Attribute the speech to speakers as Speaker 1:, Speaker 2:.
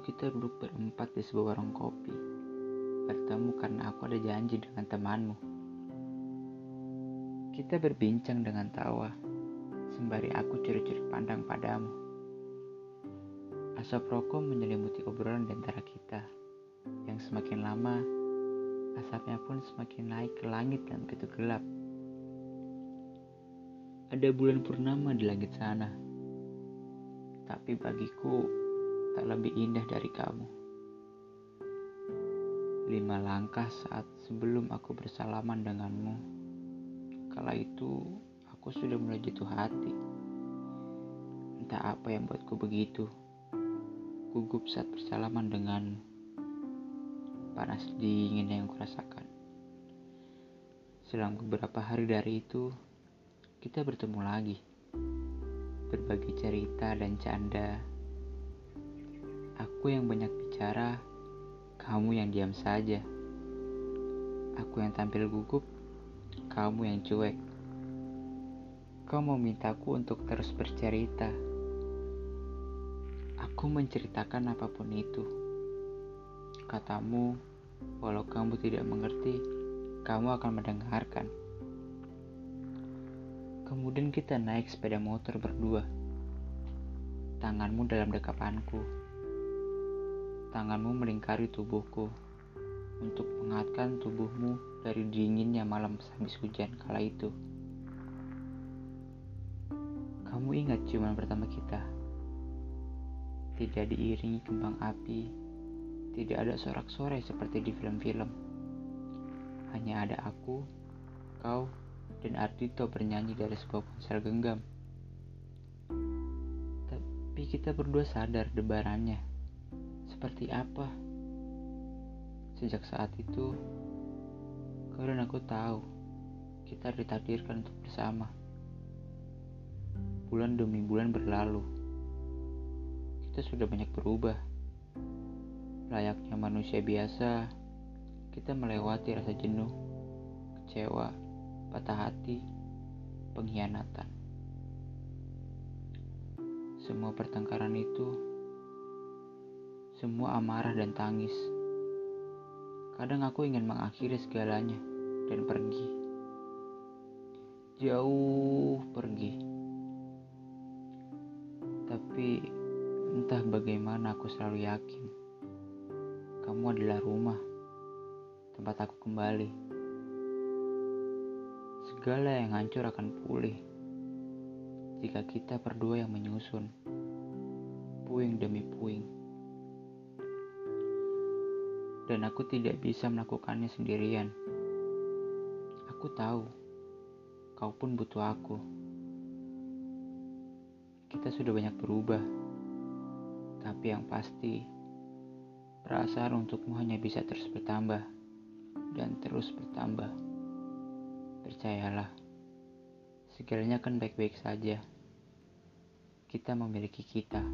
Speaker 1: kita duduk berempat di sebuah warung kopi. Bertemu karena aku ada janji dengan temanmu. Kita berbincang dengan tawa, sembari aku curi-curi pandang padamu. Asap rokok menyelimuti obrolan di antara kita, yang semakin lama, asapnya pun semakin naik ke langit yang begitu gelap. Ada bulan purnama di langit sana, tapi bagiku tak lebih indah dari kamu. Lima langkah saat sebelum aku bersalaman denganmu, kala itu aku sudah mulai jatuh hati. Entah apa yang buatku begitu, gugup saat bersalaman denganmu. Panas dingin yang kurasakan. Selang beberapa hari dari itu, kita bertemu lagi berbagi cerita dan canda. Aku yang banyak bicara, kamu yang diam saja. Aku yang tampil gugup, kamu yang cuek. Kau memintaku untuk terus bercerita. Aku menceritakan apa pun itu. Katamu, walau kamu tidak mengerti, kamu akan mendengarkan. Kemudian kita naik sepeda motor berdua. Tanganmu dalam dekapanku. Tanganmu melingkari tubuhku untuk menghangatkan tubuhmu dari dinginnya malam habis hujan kala itu. Kamu ingat ciuman pertama kita? Tidak diiringi kembang api, tidak ada sorak-sorai seperti di film-film. Hanya ada aku, kau, dan Ardito bernyanyi dari sebuah ponsel genggam. Tapi kita berdua sadar debarannya. Seperti apa? Sejak saat itu, kau aku tahu kita ditakdirkan untuk bersama. Bulan demi bulan berlalu. Kita sudah banyak berubah. Layaknya manusia biasa, kita melewati rasa jenuh, kecewa, patah hati, pengkhianatan. Semua pertengkaran itu, semua amarah dan tangis. Kadang aku ingin mengakhiri segalanya dan pergi. Jauh pergi. Tapi entah bagaimana aku selalu yakin kamu adalah rumah tempat aku kembali. Segala yang hancur akan pulih jika kita berdua yang menyusun, puing demi puing. Dan aku tidak bisa melakukannya sendirian. Aku tahu, kau pun butuh aku. Kita sudah banyak berubah, tapi yang pasti, perasaan untukmu hanya bisa terus bertambah dan terus bertambah. Percayalah, segalanya akan baik-baik saja. Kita memiliki kita.